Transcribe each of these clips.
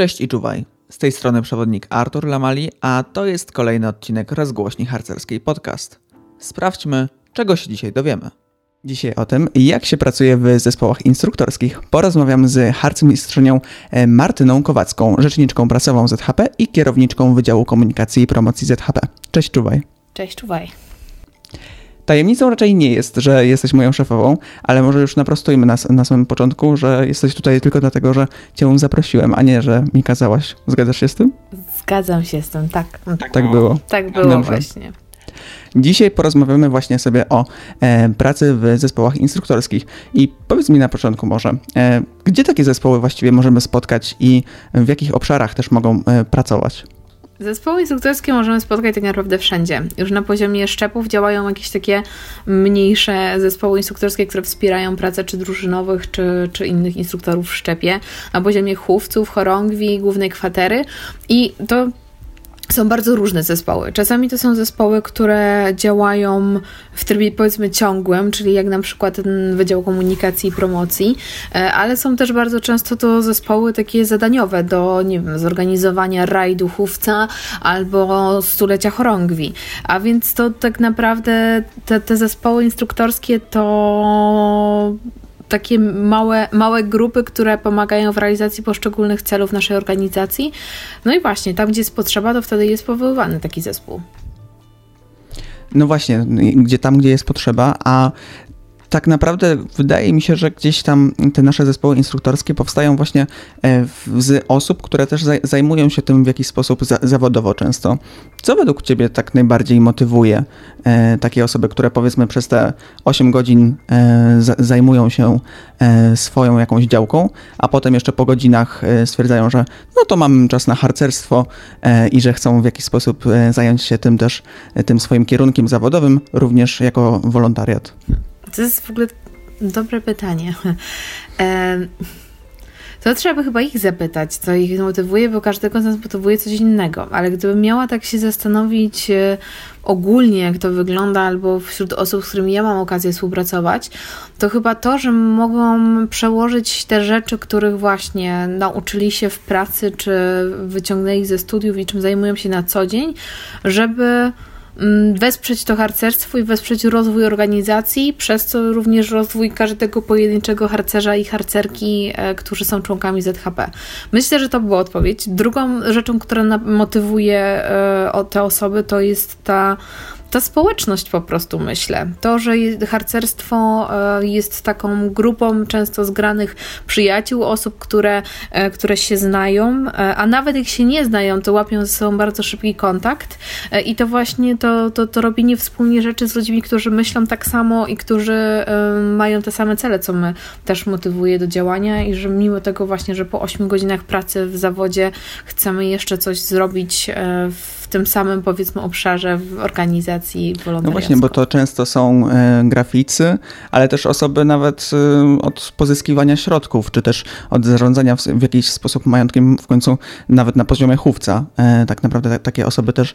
Cześć i czuwaj. Z tej strony przewodnik Artur Lamali, a to jest kolejny odcinek rozgłośni harcerskiej podcast. Sprawdźmy, czego się dzisiaj dowiemy. Dzisiaj o tym, jak się pracuje w zespołach instruktorskich, porozmawiam z harcmistrzynią e, Martyną Kowacką, rzeczniczką prasową ZHP i kierowniczką Wydziału Komunikacji i Promocji ZHP. Cześć, czuwaj. Cześć, czuwaj. Tajemnicą raczej nie jest, że jesteś moją szefową, ale może już naprostujmy na, na samym początku, że jesteś tutaj tylko dlatego, że cię zaprosiłem, a nie, że mi kazałaś. Zgadzasz się z tym? Zgadzam się z tym, tak. Tak, tak było. Tak było Dobrze. właśnie. Dzisiaj porozmawiamy właśnie sobie o e, pracy w zespołach instruktorskich. I powiedz mi na początku może, e, gdzie takie zespoły właściwie możemy spotkać i w jakich obszarach też mogą e, pracować? Zespoły instruktorskie możemy spotkać tak naprawdę wszędzie. Już na poziomie szczepów działają jakieś takie mniejsze zespoły instruktorskie, które wspierają pracę czy drużynowych, czy, czy innych instruktorów w szczepie. Na poziomie chówców, chorągwi, głównej kwatery. I to są bardzo różne zespoły. Czasami to są zespoły, które działają w trybie powiedzmy ciągłym, czyli jak na przykład ten Wydział Komunikacji i Promocji, e, ale są też bardzo często to zespoły takie zadaniowe do, nie wiem, zorganizowania rajdu chówca albo stulecia chorągwi. A więc to tak naprawdę te, te zespoły instruktorskie to takie małe, małe grupy, które pomagają w realizacji poszczególnych celów naszej organizacji. No i właśnie, tam gdzie jest potrzeba, to wtedy jest powoływany taki zespół. No właśnie, gdzie tam, gdzie jest potrzeba, a tak naprawdę wydaje mi się, że gdzieś tam te nasze zespoły instruktorskie powstają właśnie e, z osób, które też zajmują się tym w jakiś sposób zawodowo często. Co według Ciebie tak najbardziej motywuje e, takie osoby, które powiedzmy przez te 8 godzin e, zajmują się swoją jakąś działką, a potem jeszcze po godzinach stwierdzają, że no to mam czas na harcerstwo i że chcą w jakiś sposób zająć się tym też, tym swoim kierunkiem zawodowym, również jako wolontariat? To jest w ogóle dobre pytanie. To trzeba by chyba ich zapytać, co ich motywuje, bo każdego z nas motywuje coś innego. Ale gdybym miała tak się zastanowić e, ogólnie, jak to wygląda, albo wśród osób, z którymi ja mam okazję współpracować, to chyba to, że mogą przełożyć te rzeczy, których właśnie nauczyli się w pracy, czy wyciągnęli ze studiów i czym zajmują się na co dzień, żeby wesprzeć to harcerstwo i wesprzeć rozwój organizacji, przez co również rozwój każdego pojedynczego harcerza i harcerki, e, którzy są członkami ZHP. Myślę, że to była odpowiedź. Drugą rzeczą, która motywuje e, te osoby, to jest ta ta społeczność po prostu myślę. To, że harcerstwo e, jest taką grupą często zgranych przyjaciół, osób, które, e, które się znają, e, a nawet jak się nie znają, to łapią ze sobą bardzo szybki kontakt i to właśnie to, to, to robienie wspólnie rzeczy z ludźmi, którzy myślą tak samo i którzy mają te same cele, co my też motywuje do działania i że mimo tego właśnie, że po 8 godzinach pracy w zawodzie chcemy jeszcze coś zrobić w tym samym, powiedzmy, obszarze w organizacji wolontariackiej. No właśnie, bo to często są e, graficy, ale też osoby nawet e, od pozyskiwania środków, czy też od zarządzania w, w jakiś sposób majątkiem, w końcu nawet na poziomie chówca. E, tak naprawdę takie osoby też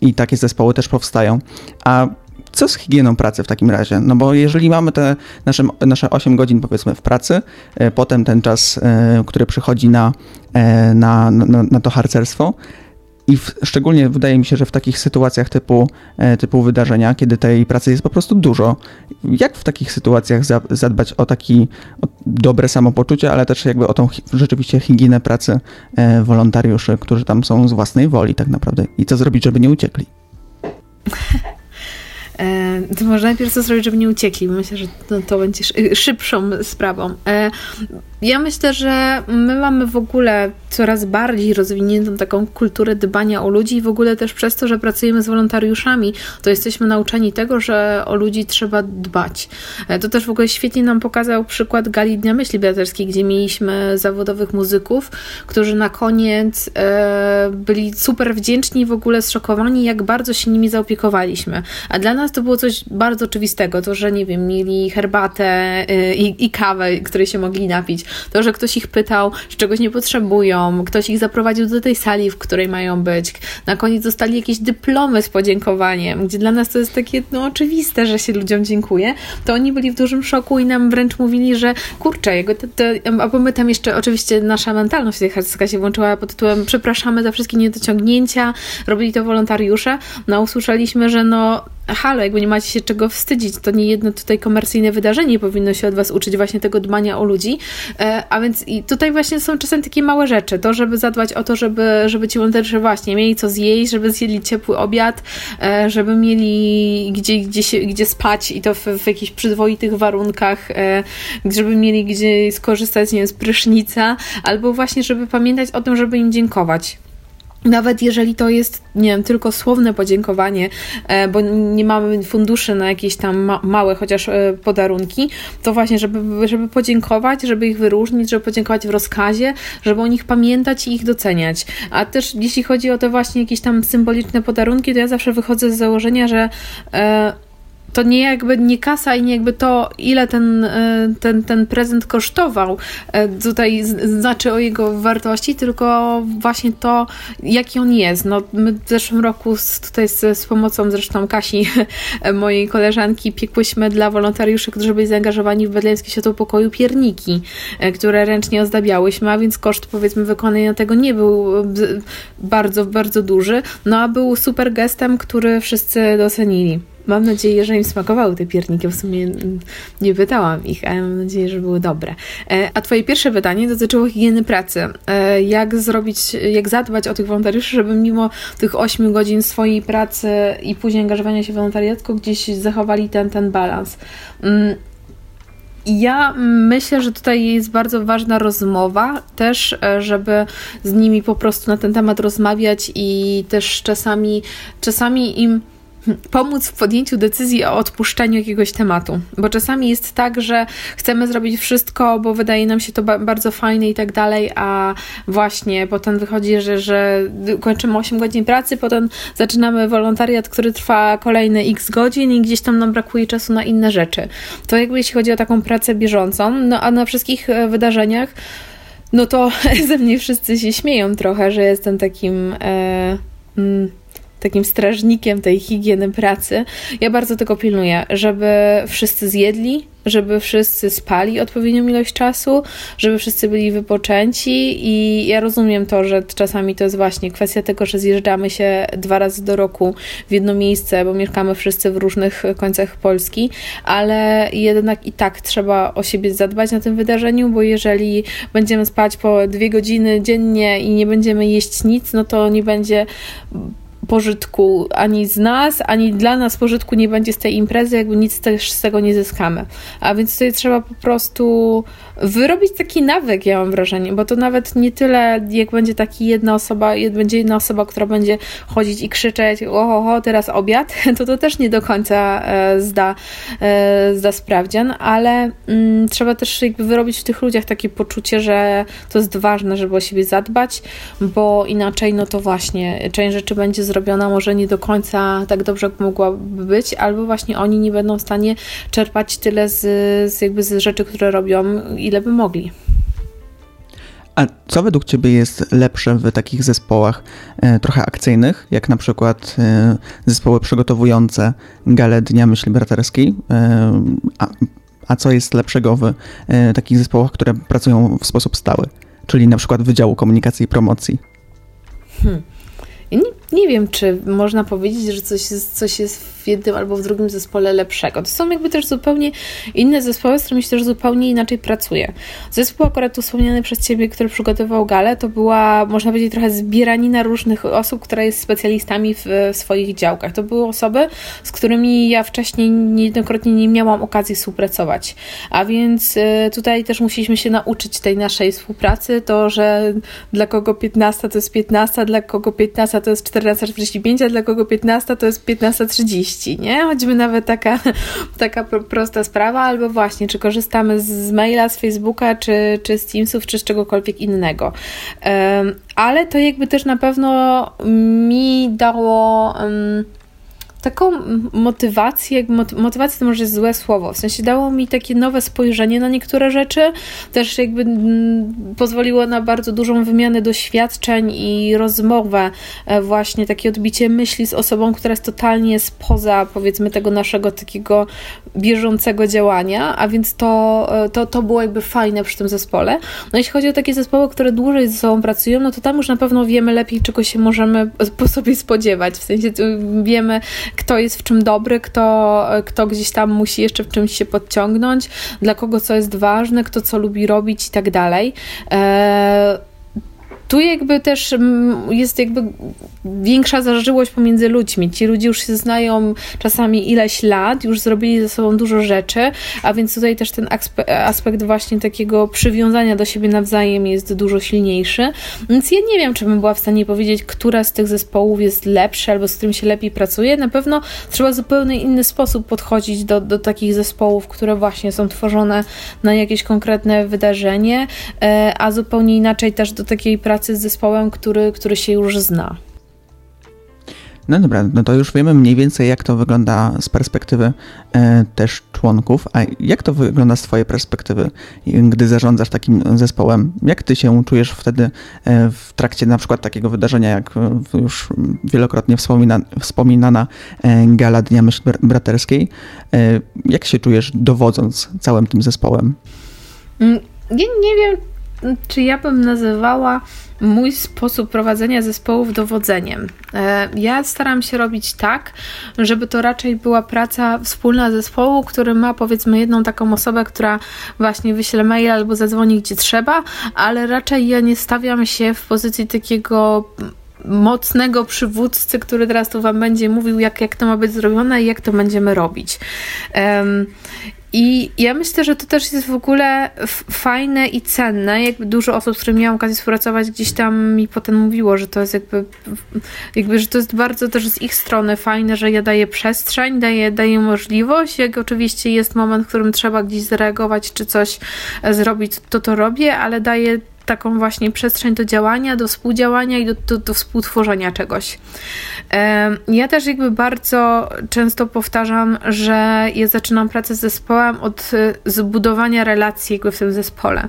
i takie zespoły też powstają. A co z higieną pracy w takim razie? No bo jeżeli mamy te nasze, nasze 8 godzin powiedzmy w pracy, potem ten czas, który przychodzi na, na, na, na to harcerstwo, i w, szczególnie wydaje mi się, że w takich sytuacjach typu, e, typu wydarzenia, kiedy tej pracy jest po prostu dużo, jak w takich sytuacjach za, zadbać o taki o dobre samopoczucie, ale też jakby o tą rzeczywiście higienę pracy e, wolontariuszy, którzy tam są z własnej woli tak naprawdę i co zrobić, żeby nie uciekli? E, to może najpierw co zrobić, żeby nie uciekli. Myślę, że to, to będzie szybszą sprawą. E, ja myślę, że my mamy w ogóle coraz bardziej rozwiniętą taką kulturę dbania o ludzi i w ogóle też przez to, że pracujemy z wolontariuszami, to jesteśmy nauczeni tego, że o ludzi trzeba dbać. E, to też w ogóle świetnie nam pokazał przykład Gali Dnia Myśli Braterskiej, gdzie mieliśmy zawodowych muzyków, którzy na koniec byli super wdzięczni i w ogóle zszokowani, jak bardzo się nimi zaopiekowaliśmy. A dla nas to było coś bardzo oczywistego, to, że nie wiem, mieli herbatę y, i, i kawę, której się mogli napić, To, że ktoś ich pytał, czy czegoś nie potrzebują, ktoś ich zaprowadził do tej sali, w której mają być. Na koniec dostali jakieś dyplomy z podziękowaniem, gdzie dla nas to jest takie no, oczywiste, że się ludziom dziękuję. To oni byli w dużym szoku i nam wręcz mówili, że kurczę, jego te, te, a my tam jeszcze oczywiście nasza mentalność tej się włączyła pod tytułem przepraszamy za wszystkie niedociągnięcia, robili to wolontariusze. No usłyszeliśmy, że no halo, jakby nie macie się czego wstydzić, to nie jedno tutaj komercyjne wydarzenie powinno się od Was uczyć właśnie tego dbania o ludzi, e, a więc i tutaj właśnie są czasem takie małe rzeczy, to żeby zadbać o to, żeby, żeby ci wolontariusze właśnie mieli co zjeść, żeby zjedli ciepły obiad, e, żeby mieli gdzie, gdzie, się, gdzie spać i to w, w jakichś przyzwoitych warunkach, e, żeby mieli gdzie skorzystać nie wiem, z prysznica, albo właśnie, żeby pamiętać o tym, żeby im dziękować. Nawet jeżeli to jest, nie wiem, tylko słowne podziękowanie, e, bo nie mamy funduszy na jakieś tam ma małe chociaż e, podarunki, to właśnie, żeby, żeby podziękować, żeby ich wyróżnić, żeby podziękować w rozkazie, żeby o nich pamiętać i ich doceniać. A też jeśli chodzi o te właśnie jakieś tam symboliczne podarunki, to ja zawsze wychodzę z założenia, że e, to nie jakby nie kasa i nie jakby to, ile ten, e, ten, ten prezent kosztował, e, tutaj znaczy o jego wartości, tylko właśnie to, jaki on jest. No, my w zeszłym roku z, tutaj z, z pomocą zresztą Kasi, mojej koleżanki, piekłyśmy dla wolontariuszy, którzy byli zaangażowani w Bedlemskie Światło Pokoju pierniki, e, które ręcznie ozdabiałyśmy, a więc koszt powiedzmy wykonania tego nie był bardzo, bardzo duży, no a był super gestem, który wszyscy docenili. Mam nadzieję, że im smakowały te pierniki. W sumie nie pytałam ich, ale mam nadzieję, że były dobre. E, a Twoje pierwsze pytanie dotyczyło higieny pracy. E, jak zrobić, jak zadbać o tych wolontariuszy, żeby mimo tych 8 godzin swojej pracy i później angażowania się w wolontariatku gdzieś zachowali ten, ten balans. Mm, ja myślę, że tutaj jest bardzo ważna rozmowa też, e, żeby z nimi po prostu na ten temat rozmawiać i też czasami, czasami im pomóc w podjęciu decyzji o odpuszczeniu jakiegoś tematu. Bo czasami jest tak, że chcemy zrobić wszystko, bo wydaje nam się to ba bardzo fajne i tak dalej, a właśnie potem wychodzi, że, że kończymy 8 godzin pracy, potem zaczynamy wolontariat, który trwa kolejne x godzin i gdzieś tam nam brakuje czasu na inne rzeczy. To jakby jeśli chodzi o taką pracę bieżącą, no a na wszystkich e, wydarzeniach, no to ze mnie wszyscy się śmieją trochę, że jestem takim. E, mm, takim strażnikiem tej higieny pracy. Ja bardzo tego pilnuję, żeby wszyscy zjedli, żeby wszyscy spali odpowiednią ilość czasu, żeby wszyscy byli wypoczęci i ja rozumiem to, że czasami to jest właśnie kwestia tego, że zjeżdżamy się dwa razy do roku w jedno miejsce, bo mieszkamy wszyscy w różnych końcach Polski, ale jednak i tak trzeba o siebie zadbać na tym wydarzeniu, bo jeżeli będziemy spać po dwie godziny dziennie i nie będziemy jeść nic, no to nie będzie pożytku ani z nas, ani dla nas pożytku nie będzie z tej imprezy, jakby nic też z tego nie zyskamy. A więc tutaj trzeba po prostu wyrobić taki nawyk, ja mam wrażenie, bo to nawet nie tyle, jak będzie taki jedna osoba, będzie jedna osoba, która będzie chodzić i krzyczeć, oho, teraz obiad, to to też nie do końca e, zda, e, zda sprawdzian, ale mm, trzeba też jakby wyrobić w tych ludziach takie poczucie, że to jest ważne, żeby o siebie zadbać, bo inaczej, no to właśnie, część rzeczy będzie zrobiona może nie do końca tak dobrze, jak mogłaby być, albo właśnie oni nie będą w stanie czerpać tyle z, z jakby z rzeczy, które robią, ile by mogli. A co według Ciebie jest lepsze w takich zespołach e, trochę akcyjnych, jak na przykład e, zespoły przygotowujące galę Dnia Myśli Braterskiej, e, a, a, co jest lepszego w e, takich zespołach, które pracują w sposób stały, czyli na przykład Wydziału Komunikacji i Promocji? Hmm. Nie, wiem, czy można powiedzieć, że coś jest, coś jest w jednym albo w drugim zespole lepszego. To są jakby też zupełnie inne zespoły, z którymi się też zupełnie inaczej pracuje. Zespół akurat wspomniany przez Ciebie, który przygotował galę, to była, można powiedzieć, trochę zbieranina różnych osób, która jest specjalistami w, w swoich działkach. To były osoby, z którymi ja wcześniej niejednokrotnie nie miałam okazji współpracować. A więc y, tutaj też musieliśmy się nauczyć tej naszej współpracy, to, że dla kogo 15 to jest 15, dla kogo 15 to jest 14.45, a dla kogo 15 to jest 15.30, nie? Choćby nawet taka, taka prosta sprawa, albo właśnie, czy korzystamy z maila, z Facebooka, czy, czy z Teamsów, czy z czegokolwiek innego. Ale to jakby też na pewno mi dało um, taką motywację, motywacja to może złe słowo, w sensie dało mi takie nowe spojrzenie na niektóre rzeczy, też jakby pozwoliło na bardzo dużą wymianę doświadczeń i rozmowę, e, właśnie takie odbicie myśli z osobą, która jest totalnie spoza powiedzmy tego naszego takiego bieżącego działania, a więc to, e, to, to było jakby fajne przy tym zespole. No jeśli chodzi o takie zespoły, które dłużej ze sobą pracują, no to tam już na pewno wiemy lepiej, czego się możemy po sobie spodziewać, w sensie wiemy, kto jest w czym dobry, kto, kto gdzieś tam musi jeszcze w czymś się podciągnąć, dla kogo co jest ważne, kto co lubi robić i tak dalej. Tu jakby też mm, jest jakby większa zażyłość pomiędzy ludźmi. Ci ludzie już się znają czasami ileś lat, już zrobili ze sobą dużo rzeczy, a więc tutaj też ten aspekt właśnie takiego przywiązania do siebie nawzajem jest dużo silniejszy. Więc ja nie wiem, czy bym była w stanie powiedzieć, która z tych zespołów jest lepsza albo z którym się lepiej pracuje. Na pewno trzeba zupełnie inny sposób podchodzić do, do takich zespołów, które właśnie są tworzone na jakieś konkretne wydarzenie, e, a zupełnie inaczej też do takiej pracy pracy z zespołem, który, który się już zna. No dobra, no to już wiemy mniej więcej, jak to wygląda z perspektywy e, też członków. A jak to wygląda z Twojej perspektywy, gdy zarządzasz takim zespołem? Jak Ty się czujesz wtedy e, w trakcie na przykład takiego wydarzenia, jak e, już wielokrotnie wspomina, wspominana e, gala Dnia Myśli Braterskiej? E, jak się czujesz dowodząc całym tym zespołem? Mm, nie, nie wiem, czy ja bym nazywała mój sposób prowadzenia zespołów dowodzeniem. E, ja staram się robić tak, żeby to raczej była praca wspólna zespołu, który ma powiedzmy jedną taką osobę, która właśnie wyśle mail albo zadzwoni gdzie trzeba, ale raczej ja nie stawiam się w pozycji takiego mocnego przywódcy, który teraz tu Wam będzie mówił, jak, jak to ma być zrobione i jak to będziemy robić. Um, i ja myślę, że to też jest w ogóle fajne i cenne. Jakby dużo osób, z którymi miałam okazję współpracować, gdzieś tam mi potem mówiło, że to jest jakby, jakby że to jest bardzo też z ich strony fajne, że ja daję przestrzeń, daję, daję możliwość. Jak oczywiście jest moment, w którym trzeba gdzieś zareagować czy coś zrobić, to to robię, ale daję taką właśnie przestrzeń do działania, do współdziałania i do, do, do współtworzenia czegoś. Ja też jakby bardzo często powtarzam, że ja zaczynam pracę z zespołem od y, zbudowania relacji jakby w tym zespole,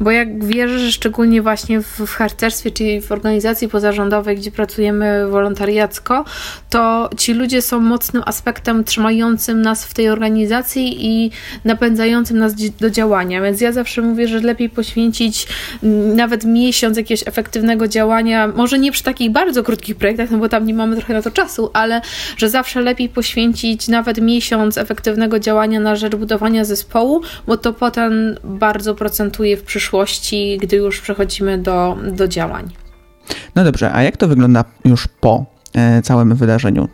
bo jak wierzę, że szczególnie właśnie w, w harcerstwie, czyli w organizacji pozarządowej, gdzie pracujemy wolontariacko, to ci ludzie są mocnym aspektem trzymającym nas w tej organizacji i napędzającym nas do działania, więc ja zawsze mówię, że lepiej poświęcić nawet miesiąc jakiegoś efektywnego działania, może nie przy takich bardzo krótkich projektach, no bo tam nie mamy trochę na to czasu, ale że zawsze lepiej poświęcić nawet miesiąc efektywnego działania na rzecz budowania zespołu, bo to potem bardzo procentuje w przyszłości, gdy już przechodzimy do, do działań. No dobrze, a jak to wygląda już po e, całym wydarzeniu?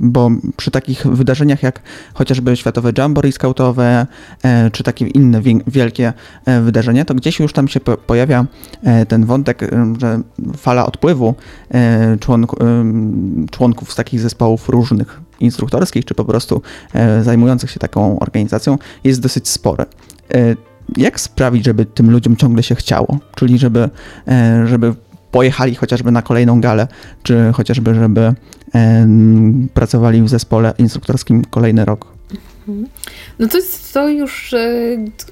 Bo przy takich wydarzeniach jak chociażby Światowe Jamboree Scoutowe, e, czy takie inne wielkie e, wydarzenia, to gdzieś już tam się pojawia e, ten wątek, że fala odpływu członków z takich zespołów różnych instruktorskich, czy po prostu zajmujących się taką organizacją jest dosyć spory. Jak sprawić, żeby tym ludziom ciągle się chciało, czyli żeby, żeby pojechali chociażby na kolejną galę, czy chociażby, żeby pracowali w zespole instruktorskim kolejny rok. Mhm. No to to już, e,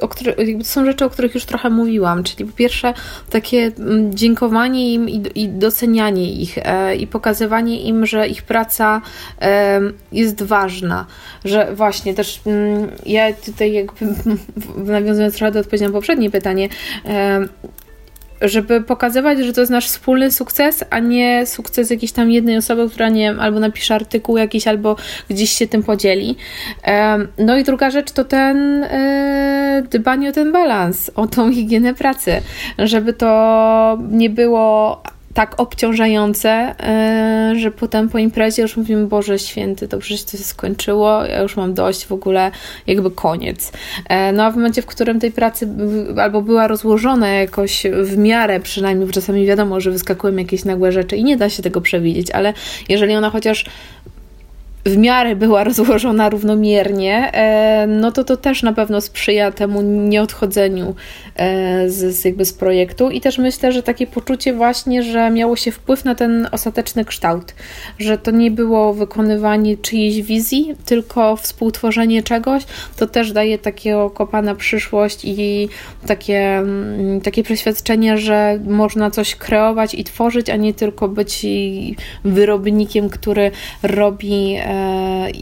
o które, są rzeczy, o których już trochę mówiłam, czyli po pierwsze takie mm, dziękowanie im i, i docenianie ich e, i pokazywanie im, że ich praca e, jest ważna, że właśnie też mm, ja tutaj jakby nawiązując trochę do odpowiedzi na poprzednie pytanie, żeby pokazywać, że to jest nasz wspólny sukces, a nie sukces jakiejś tam jednej osoby, która nie wiem, albo napisze artykuł jakiś, albo gdzieś się tym podzieli. No i druga rzecz to ten e, dbanie o ten balans, o tą higienę pracy, żeby to nie było tak obciążające, e, że potem po imprezie już mówimy, Boże święty, to przecież to się skończyło, ja już mam dość, w ogóle jakby koniec. E, no a w momencie, w którym tej pracy albo była rozłożona jakoś w miarę przynajmniej, czasami wiadomo, że wyskakują jakieś nagłe rzeczy i nie da się tego przewidzieć, ale jeżeli ona chociaż w miarę była rozłożona równomiernie, e, no to to też na pewno sprzyja temu nieodchodzeniu e, z, z, jakby z projektu. I też myślę, że takie poczucie właśnie, że miało się wpływ na ten ostateczny kształt, że to nie było wykonywanie czyjejś wizji, tylko współtworzenie czegoś, to też daje takiego kopa na przyszłość i takie, mm, takie przeświadczenie, że można coś kreować i tworzyć, a nie tylko być wyrobnikiem, który robi e,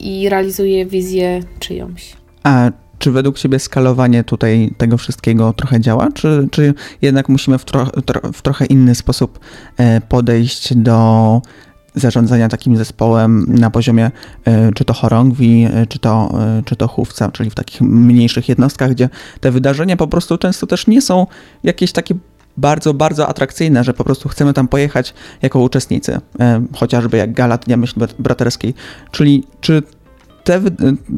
i realizuje wizję czyjąś. A czy według Ciebie skalowanie tutaj tego wszystkiego trochę działa, czy, czy jednak musimy w, tro, w trochę inny sposób e, podejść do zarządzania takim zespołem na poziomie e, czy to chorągwi, e, czy to, czy to chówca, czyli w takich mniejszych jednostkach, gdzie te wydarzenia po prostu często też nie są jakieś takie bardzo, bardzo atrakcyjne, że po prostu chcemy tam pojechać jako uczestnicy, e, chociażby jak Gala Dnia Myśli Braterskiej. Czyli czy te,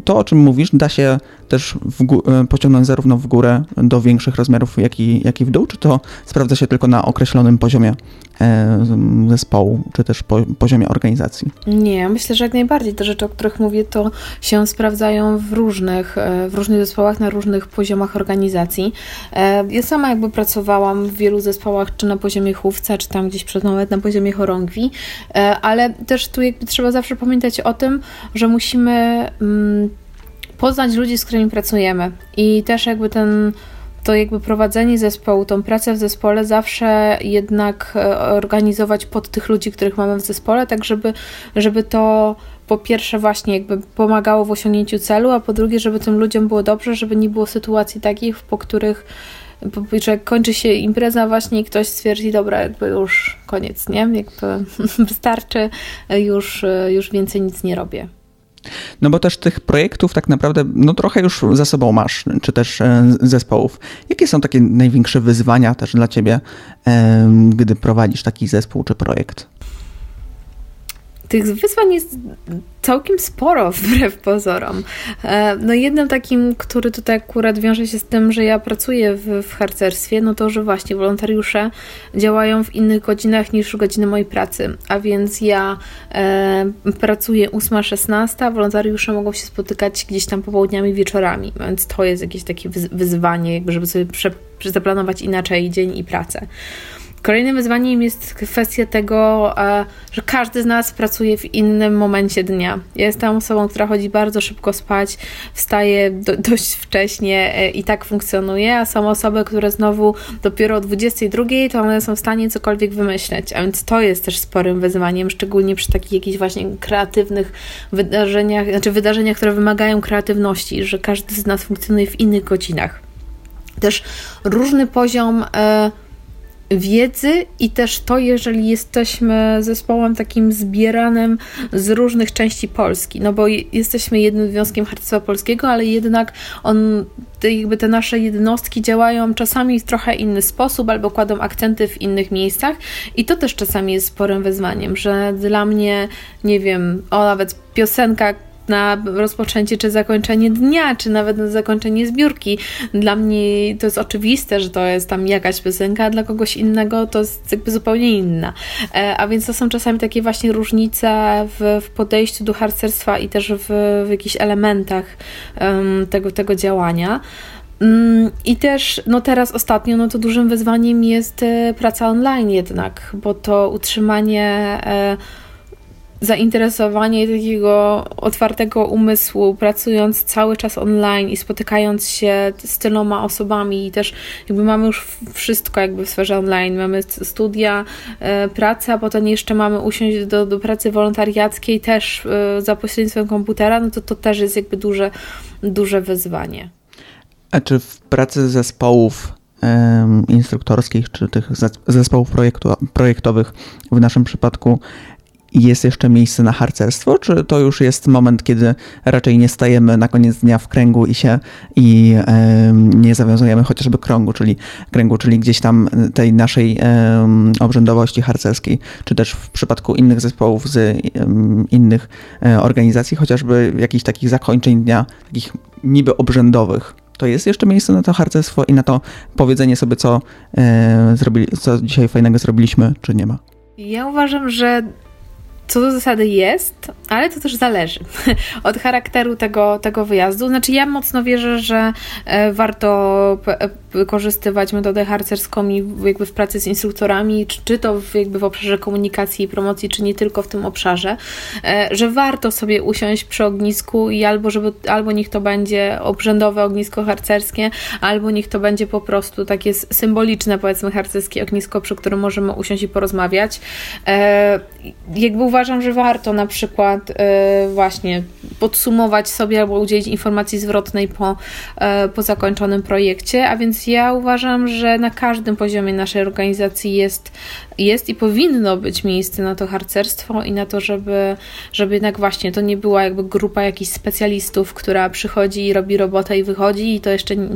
to, o czym mówisz, da się też e, pociągnąć zarówno w górę do większych rozmiarów, jak i, jak i w dół, czy to sprawdza się tylko na określonym poziomie e, zespołu, czy też po, poziomie organizacji? Nie, myślę, że jak najbardziej. Te rzeczy, o których mówię, to się sprawdzają w różnych, e, w różnych zespołach, na różnych poziomach organizacji. Ja sama jakby pracowałam w wielu zespołach, czy na poziomie chówca, czy tam gdzieś przed nawet na poziomie chorągwi, ale też tu jakby trzeba zawsze pamiętać o tym, że musimy mm, poznać ludzi, z którymi pracujemy. I też jakby ten to jakby prowadzenie zespołu, tą pracę w zespole zawsze jednak e, organizować pod tych ludzi, których mamy w zespole, tak żeby, żeby to po pierwsze właśnie jakby pomagało w osiągnięciu celu, a po drugie, żeby tym ludziom było dobrze, żeby nie było sytuacji takich, po których że kończy się impreza właśnie i ktoś stwierdzi, dobra, jakby już koniec, nie? Jakby wystarczy, już, już więcej nic nie robię. No bo też tych projektów tak naprawdę no trochę już za sobą masz, czy też e, zespołów. Jakie są takie największe wyzwania też dla ciebie, gdy prowadzisz taki zespół czy projekt? Tych wyzwań jest całkiem sporo, wbrew pozorom. E, no jednym takim, który tutaj akurat wiąże się z tym, że ja pracuję w, w harcerstwie, no to, że właśnie wolontariusze działają w innych godzinach niż godziny mojej pracy, a więc ja e, pracuję 8-16, wolontariusze mogą się spotykać gdzieś tam popołudniami, wieczorami, więc to jest jakieś takie wyzwanie, jakby żeby sobie prze, zaplanować inaczej dzień i pracę. Kolejnym wyzwaniem jest kwestia tego, e, że każdy z nas pracuje w innym momencie dnia. Ja jestem osobą, która chodzi bardzo szybko spać, wstaje do, dość wcześnie e, i tak funkcjonuje, a są osoby, które znowu dopiero o 22 to one są w stanie cokolwiek wymyśleć, a więc to jest też sporym wyzwaniem, szczególnie przy takich jakichś właśnie kreatywnych wydarzeniach, znaczy wydarzeniach, które wymagają kreatywności, że każdy z nas funkcjonuje w innych godzinach. Też różny poziom e, wiedzy i też to, jeżeli jesteśmy zespołem takim zbieranym z różnych części Polski, no bo jesteśmy jednym związkiem harcerstwa polskiego, ale jednak on, te, jakby te nasze jednostki działają czasami w trochę inny sposób albo kładą akcenty w innych miejscach. I to też czasami jest sporym wyzwaniem, że dla mnie, nie wiem, o nawet piosenka, na rozpoczęcie czy zakończenie dnia, czy nawet na zakończenie zbiórki. Dla mnie to jest oczywiste, że to jest tam jakaś piosenka, a dla kogoś innego to jest jakby zupełnie inna. E, a więc to są czasami takie właśnie różnice w, w podejściu do harcerstwa i też w, w jakichś elementach um, tego, tego działania. Mm, I też, no teraz ostatnio, no to dużym wyzwaniem jest e, praca online jednak, bo to utrzymanie e, zainteresowanie takiego otwartego umysłu, pracując cały czas online i spotykając się z tyloma osobami i też jakby mamy już wszystko jakby w sferze online. Mamy studia, e, pracę, a potem jeszcze mamy usiąść do, do pracy wolontariackiej też e, za pośrednictwem komputera, no to to też jest jakby duże, duże wyzwanie. A czy w pracy zespołów instruktorskich, czy tych zespołów projektu, projektowych w naszym przypadku jest jeszcze miejsce na harcerstwo, czy to już jest moment, kiedy raczej nie stajemy na koniec dnia w kręgu i się i nie zawiązujemy chociażby kręgu, czyli kręgu, czyli gdzieś tam tej naszej obrzędowości harcerskiej, czy też w przypadku innych zespołów z innych e, organizacji, chociażby jakichś takich zakończeń dnia, takich niby obrzędowych to jest jeszcze miejsce na to harcerstwo i na to powiedzenie sobie, co, e, zrobili, co dzisiaj fajnego zrobiliśmy, czy nie ma? Ja uważam, że co do zasady jest, ale to też zależy od charakteru tego, tego wyjazdu. Znaczy, ja mocno wierzę, że e, warto e, wykorzystywać metodę harcerską jakby w pracy z instruktorami, czy, czy to w, jakby w obszarze komunikacji i promocji, czy nie tylko w tym obszarze, e, że warto sobie usiąść przy ognisku i albo, żeby, albo niech to będzie obrzędowe ognisko harcerskie, albo niech to będzie po prostu takie symboliczne, powiedzmy, harcerskie ognisko, przy którym możemy usiąść i porozmawiać. Jakby uważam, że warto na przykład właśnie podsumować sobie albo udzielić informacji zwrotnej po, po zakończonym projekcie, a więc ja uważam, że na każdym poziomie naszej organizacji jest, jest i powinno być miejsce na to harcerstwo i na to, żeby, żeby jednak właśnie to nie była jakby grupa jakichś specjalistów, która przychodzi i robi robotę i wychodzi i to jeszcze nie,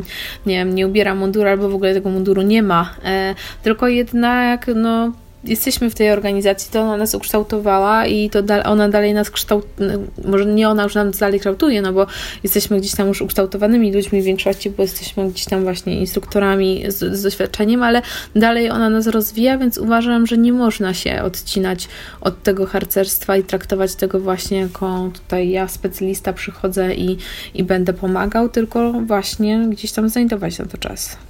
nie wiem, nie ubiera munduru albo w ogóle tego munduru nie ma, e, tylko jednak no jesteśmy w tej organizacji, to ona nas ukształtowała i to da, ona dalej nas kształtuje, może nie ona już nam dalej kształtuje, no bo jesteśmy gdzieś tam już ukształtowanymi ludźmi w większości, bo jesteśmy gdzieś tam właśnie instruktorami z, z doświadczeniem, ale dalej ona nas rozwija, więc uważam, że nie można się odcinać od tego harcerstwa i traktować tego właśnie jako tutaj ja specjalista przychodzę i, i będę pomagał, tylko właśnie gdzieś tam znajdować na to czas.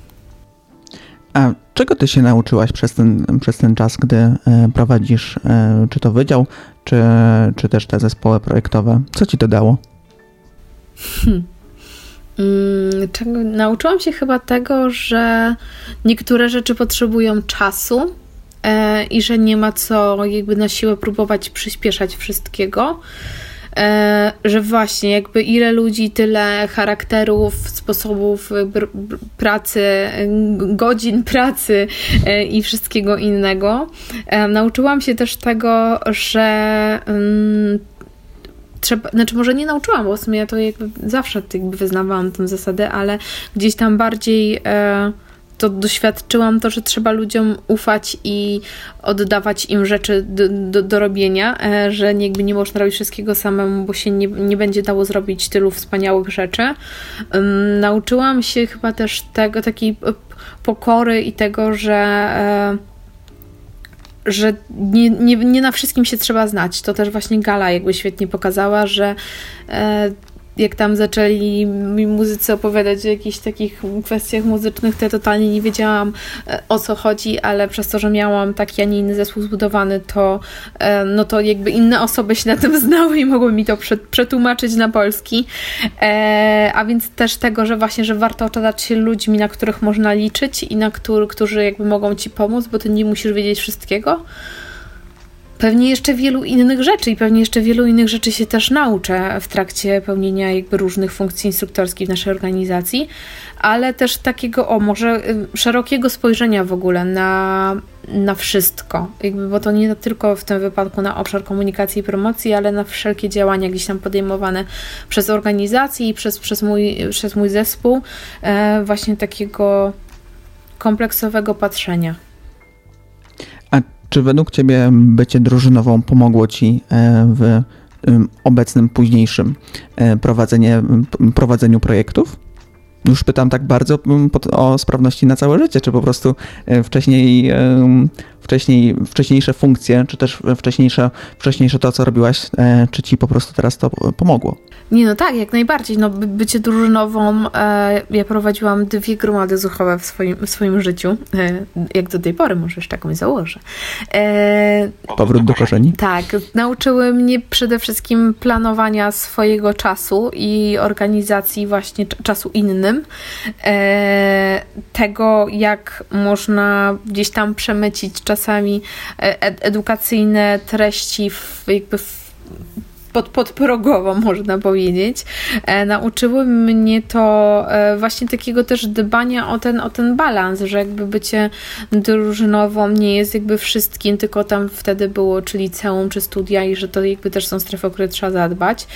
A czego ty się nauczyłaś przez ten, przez ten czas, gdy e, prowadzisz e, czy to wydział, czy, czy też te zespoły projektowe? Co ci to dało? Hmm. Hmm, czego? Nauczyłam się chyba tego, że niektóre rzeczy potrzebują czasu e, i że nie ma co jakby na siłę próbować przyspieszać wszystkiego. E, że właśnie jakby ile ludzi, tyle charakterów, sposobów pracy, godzin pracy e, i wszystkiego innego. E, nauczyłam się też tego, że mm, trzeba, znaczy może nie nauczyłam, bo w sumie ja to jakby zawsze jakby wyznawałam tę zasadę, ale gdzieś tam bardziej to doświadczyłam to, że trzeba ludziom ufać i oddawać im rzeczy do, do, do robienia, e, że jakby nie można robić wszystkiego samemu, bo się nie, nie będzie dało zrobić tylu wspaniałych rzeczy. Nauczyłam się chyba też tego, takiej pokory i tego, że e, że nie, nie, nie na wszystkim się trzeba znać. To też właśnie Gala jakby świetnie pokazała, że e, jak tam zaczęli mi muzycy opowiadać o jakichś takich kwestiach muzycznych, to ja totalnie nie wiedziałam e, o co chodzi, ale przez to, że miałam taki, a nie inny zespół zbudowany, to e, no to jakby inne osoby się na tym znały i mogły mi to przetłumaczyć na polski. E, a więc też tego, że właśnie, że warto otaczać się ludźmi, na których można liczyć i na który, którzy jakby mogą ci pomóc, bo ty nie musisz wiedzieć wszystkiego. Pewnie jeszcze wielu innych rzeczy i pewnie jeszcze wielu innych rzeczy się też nauczę w trakcie pełnienia jakby różnych funkcji instruktorskich w naszej organizacji, ale też takiego, o może y, szerokiego spojrzenia w ogóle na, na wszystko, jakby, bo to nie tylko w tym wypadku na obszar komunikacji i promocji, ale na wszelkie działania gdzieś tam podejmowane przez organizację i przez, przez, mój, przez mój zespół, e, właśnie takiego kompleksowego patrzenia. Czy według Ciebie bycie drużynową pomogło Ci e, w obecnym, późniejszym e, prowadzeniu projektów? Już pytam tak bardzo o sprawności na całe życie, czy po prostu e, wcześniej wcześniej, wcześniejsze funkcje, czy też wcześniejsze, wcześniejsze to, co robiłaś, e, czy ci po prostu teraz to pomogło? Nie, no tak, jak najbardziej. No, bycie drużynową, e, ja prowadziłam dwie gromady zuchowe w swoim, w swoim życiu, jak do tej pory, może jeszcze jakąś założę. Powrót do korzeni? Tak, nauczyły mnie przede wszystkim planowania swojego czasu i organizacji właśnie czasu innym, tego, jak można gdzieś tam przemycić czas czasami e, edukacyjne treści w, jakby w pod, podprogowo, można powiedzieć. E, nauczyły mnie to e, właśnie takiego też dbania o ten, o ten balans, że jakby bycie drużynową nie jest jakby wszystkim, tylko tam wtedy było, czy liceum, czy studia i że to jakby też są strefy, o które trzeba zadbać.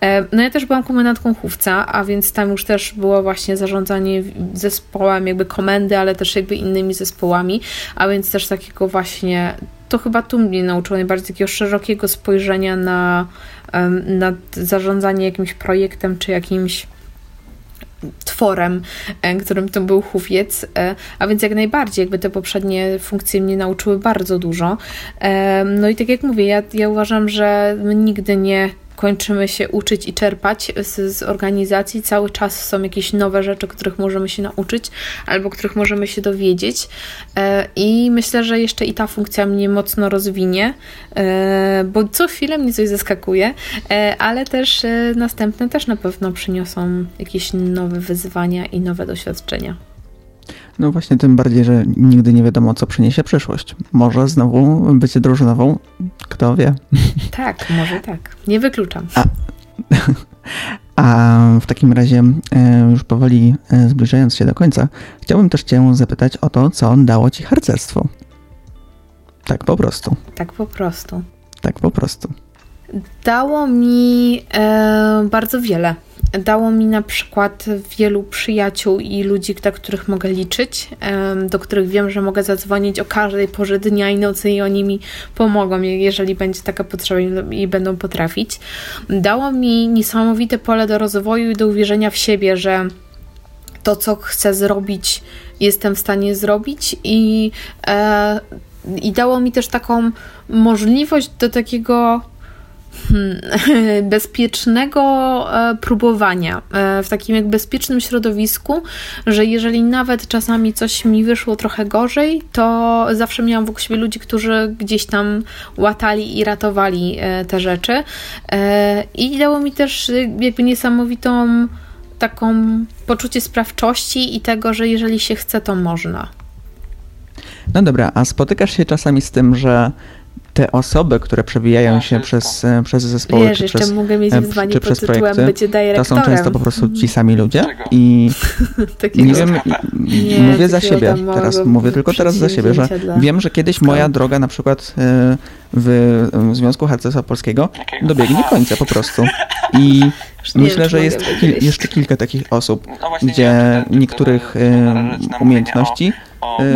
E, no ja też byłam komendantką chówca, a więc tam już też było właśnie zarządzanie zespołem, jakby komendy, ale też jakby innymi zespołami, a więc też takiego właśnie to chyba tu mnie nauczyło najbardziej takiego szerokiego spojrzenia na, na zarządzanie jakimś projektem czy jakimś tworem, którym to był chówiec, a więc jak najbardziej, jakby te poprzednie funkcje mnie nauczyły bardzo dużo. No i tak jak mówię, ja, ja uważam, że nigdy nie kończymy się uczyć i czerpać z, z, organizacji. Cały czas są jakieś nowe rzeczy, których możemy się nauczyć albo których możemy się dowiedzieć. E, I myślę, że jeszcze i ta funkcja mnie mocno rozwinie, e, bo co chwilę mnie coś zaskakuje, e, ale też następne też na pewno przyniosą jakieś nowe wyzwania i nowe doświadczenia. No właśnie, tym bardziej, że nigdy nie wiadomo, co przyniesie przyszłość. Może znowu bycie drużynową, kto wie. Tak, może tak. Nie wykluczam. A, a w takim razie, e, już powoli e, zbliżając się do końca, chciałbym też Cię zapytać o to, co dało Ci harcerstwo. Tak po prostu. Tak po prostu. Tak po prostu. Dało mi e, bardzo wiele. Dało mi na przykład wielu przyjaciół i ludzi, na których mogę liczyć, do których wiem, że mogę zadzwonić o każdej porze dnia i nocy i oni mi pomogą, jeżeli będzie taka potrzeba i będą potrafić. Dało mi niesamowite pole do rozwoju i do uwierzenia w siebie, że to, co chcę zrobić, jestem w stanie zrobić i, e, i dało mi też taką możliwość do takiego bezpiecznego e, próbowania e, w takim jak bezpiecznym środowisku, że jeżeli nawet czasami coś mi wyszło trochę gorzej, to zawsze miałam wokół siebie ludzi, którzy gdzieś tam łatali i ratowali e, te rzeczy. I dało mi też jakby niesamowitą taką poczucie sprawczości i tego, że jeżeli się chce, to można. No dobra, a spotykasz się czasami z tym, że te osoby, które przewijają się przez, e, przez zespoły Wiesz, czy, przez, mogę mieć e, czy przez projekty, to są często po prostu ci sami ludzie i nie wiem, nie, mówię za siebie, teraz mówię tylko teraz za siebie, że dla... wiem, że kiedyś moja droga na przykład e, w Związku Harcerstwa Polskiego dobiegnie końca po prostu i myślę, że jest jeszcze kilka takich osób, no gdzie niektórych umiejętności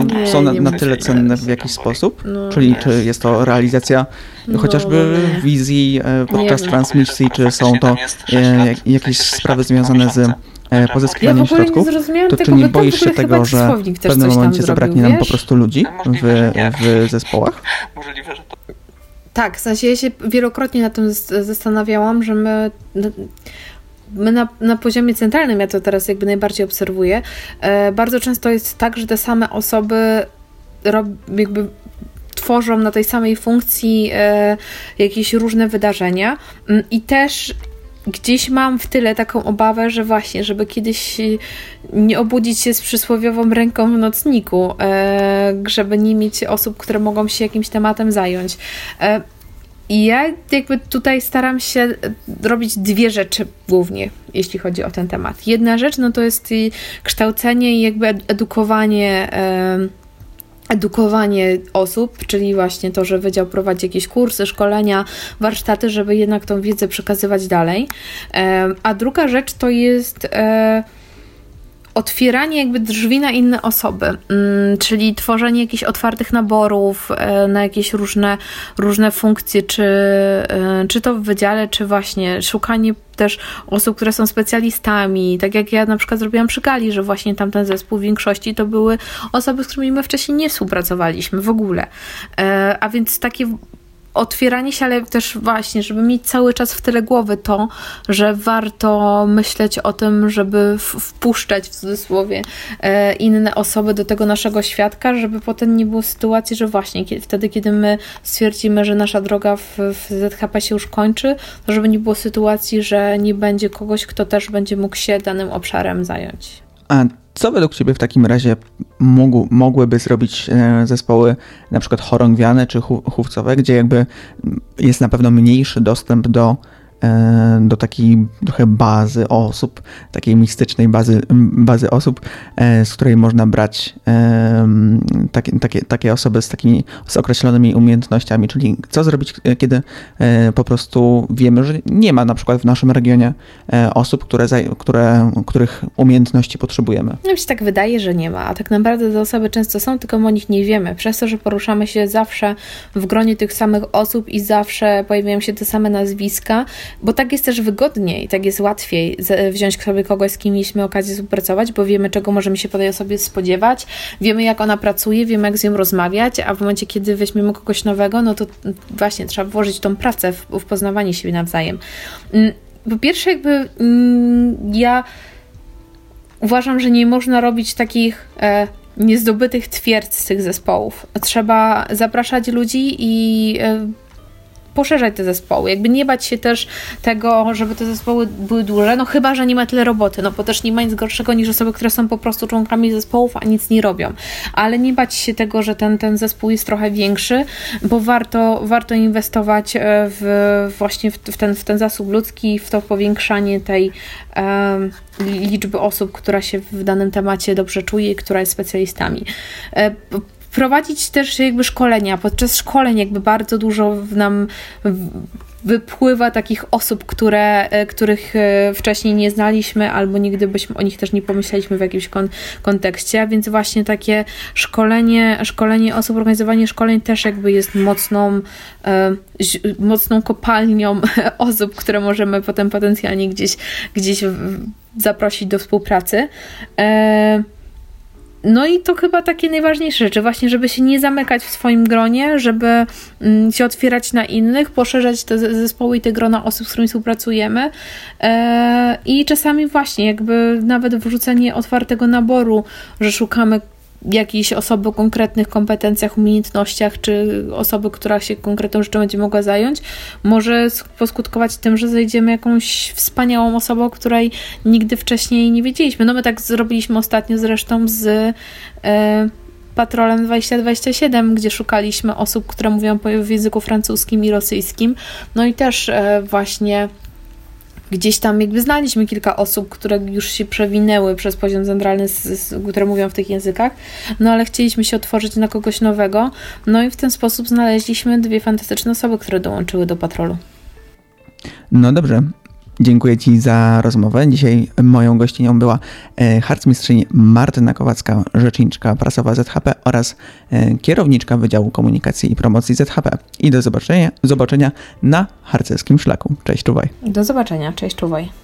nie, są na, na tyle cenne w jakiś sposób? No, Czyli czy jest to realizacja no, chociażby no, wizji e, podczas transmisji, czy są to e, jakieś sprawy związane z e, pozyskiwaniem ja środków, to czy nie boisz się tego, że w pewnym momencie zabraknie nam po prostu ludzi w, w zespołach? Możliwe, że to tak, w sensie ja się wielokrotnie na tym zastanawiałam, że my my na, na poziomie centralnym, ja to teraz jakby najbardziej obserwuję, e, bardzo często jest tak, że te same osoby rob, jakby tworzą na tej samej funkcji e, jakieś różne wydarzenia mm, i też gdzieś mam w tyle taką obawę, że właśnie, żeby kiedyś nie obudzić się z przysłowiową ręką w nocniku, e, żeby nie mieć osób, które mogą się jakimś tematem zająć. E, i ja jakby tutaj staram się robić dwie rzeczy głównie, jeśli chodzi o ten temat. Jedna rzecz, no to jest kształcenie i jakby edukowanie edukowanie osób, czyli właśnie to, że Wydział prowadzi jakieś kursy, szkolenia, warsztaty, żeby jednak tą wiedzę przekazywać dalej. A druga rzecz to jest e, otwieranie jakby drzwi na inne osoby, mm, czyli tworzenie jakichś otwartych naborów e, na jakieś różne, różne funkcje, czy, e, czy to w wydziale, czy właśnie szukanie też osób, które są specjalistami, tak jak ja na przykład zrobiłam przy Gali, że właśnie tamten zespół w większości to były osoby, z którymi my wcześniej nie współpracowaliśmy w ogóle. E, a więc takie otwieranie się, ale też właśnie, żeby mieć cały czas w tyle głowy to, że warto myśleć o tym, żeby wpuszczać w cudzysłowie e, inne osoby do tego naszego świadka, żeby potem nie było sytuacji, że właśnie wtedy, kiedy my stwierdzimy, że nasza droga w, w ZHP się już kończy, to żeby nie było sytuacji, że nie będzie kogoś, kto też będzie mógł się danym obszarem zająć. A co według Ciebie w takim razie mógł, mogłyby zrobić e, zespoły na przykład chorągwiane czy chówcowe, gdzie jakby jest na pewno mniejszy dostęp do do takiej trochę bazy osób, takiej mistycznej bazy, bazy osób, e, z której można brać e, takie, takie, takie osoby z takimi z określonymi umiejętnościami, czyli co zrobić, kiedy po prostu wiemy, że nie ma na przykład w naszym regionie osób, które, które, których umiejętności potrzebujemy. No mi się tak wydaje, że nie ma, a tak naprawdę te osoby często są, tylko my o nich nie wiemy, przez to, że poruszamy się zawsze w gronie tych samych osób i zawsze pojawiają się te same nazwiska, bo tak jest też wygodniej, tak jest łatwiej wziąć sobie kogoś, z kim mieliśmy okazję współpracować, bo wiemy, czego możemy się po tej osobie spodziewać, wiemy, jak ona pracuje, wiemy, jak z nią rozmawiać, a w momencie, kiedy weźmiemy kogoś nowego, no to właśnie trzeba włożyć tą pracę w, w poznawanie siebie nawzajem. Mm, po pierwsze, jakby mm, ja uważam, że nie można robić takich e, niezdobytych twierdz z tych zespołów. Trzeba zapraszać ludzi i e, poszerzać te zespoły, jakby nie bać się też tego, żeby te zespoły były duże, no chyba, że nie ma tyle roboty, no bo też nie ma nic gorszego niż osoby, które są po prostu członkami zespołów, a nic nie robią, ale nie bać się tego, że ten, ten zespół jest trochę większy, bo warto, warto inwestować e, w, właśnie w, w, ten, w ten zasób ludzki, w to powiększanie tej liczby osób, która się w danym temacie dobrze czuje i która jest specjalistami. Prowadzić też jakby szkolenia. Podczas szkoleń jakby bardzo dużo nam wypływa takich osób, które, e, których e, wcześniej nie znaliśmy, albo nigdy byśmy o nich też nie pomyśleliśmy w jakimś kon kontekście, więc właśnie takie szkolenie, szkolenie osób, organizowanie szkoleń też jakby jest mocną, e, mocną kopalnią osób, które możemy potem potencjalnie gdzieś, gdzieś zaprosić do współpracy. E no i to chyba takie najważniejsze rzeczy, właśnie, żeby się nie zamykać w swoim gronie, żeby mm, się otwierać na innych, poszerzać te zespoły i te grona osób, z którymi współpracujemy. E, I czasami właśnie, jakby nawet wrzucenie otwartego naboru, że szukamy jakiejś osoby o konkretnych kompetencjach, umiejętnościach, czy osoby, która się konkretną rzeczą będzie mogła zająć, może poskutkować tym, że znajdziemy jakąś wspaniałą osobę, o której nigdy wcześniej nie wiedzieliśmy. No my tak zrobiliśmy ostatnio zresztą z e, Patrolem 2027, gdzie szukaliśmy osób, które mówią w języku francuskim i rosyjskim. No i też e, właśnie gdzieś tam jakby znaliśmy kilka osób, które już się przewinęły przez poziom centralny, które mówią w tych językach, no ale chcieliśmy się otworzyć na kogoś nowego, no i w ten sposób znaleźliśmy dwie fantastyczne osoby, które dołączyły do patrolu. No dobrze, Dziękuję Ci za rozmowę. Dzisiaj moją gościnią była e, harcmistrzyni Martyna Kowacka, rzeczniczka prasowa ZHP oraz e, kierowniczka Wydziału Komunikacji i Promocji ZHP. I do zobaczenia, zobaczenia na harcerskim szlaku. Cześć, czuwaj. Do zobaczenia, cześć, czuwaj.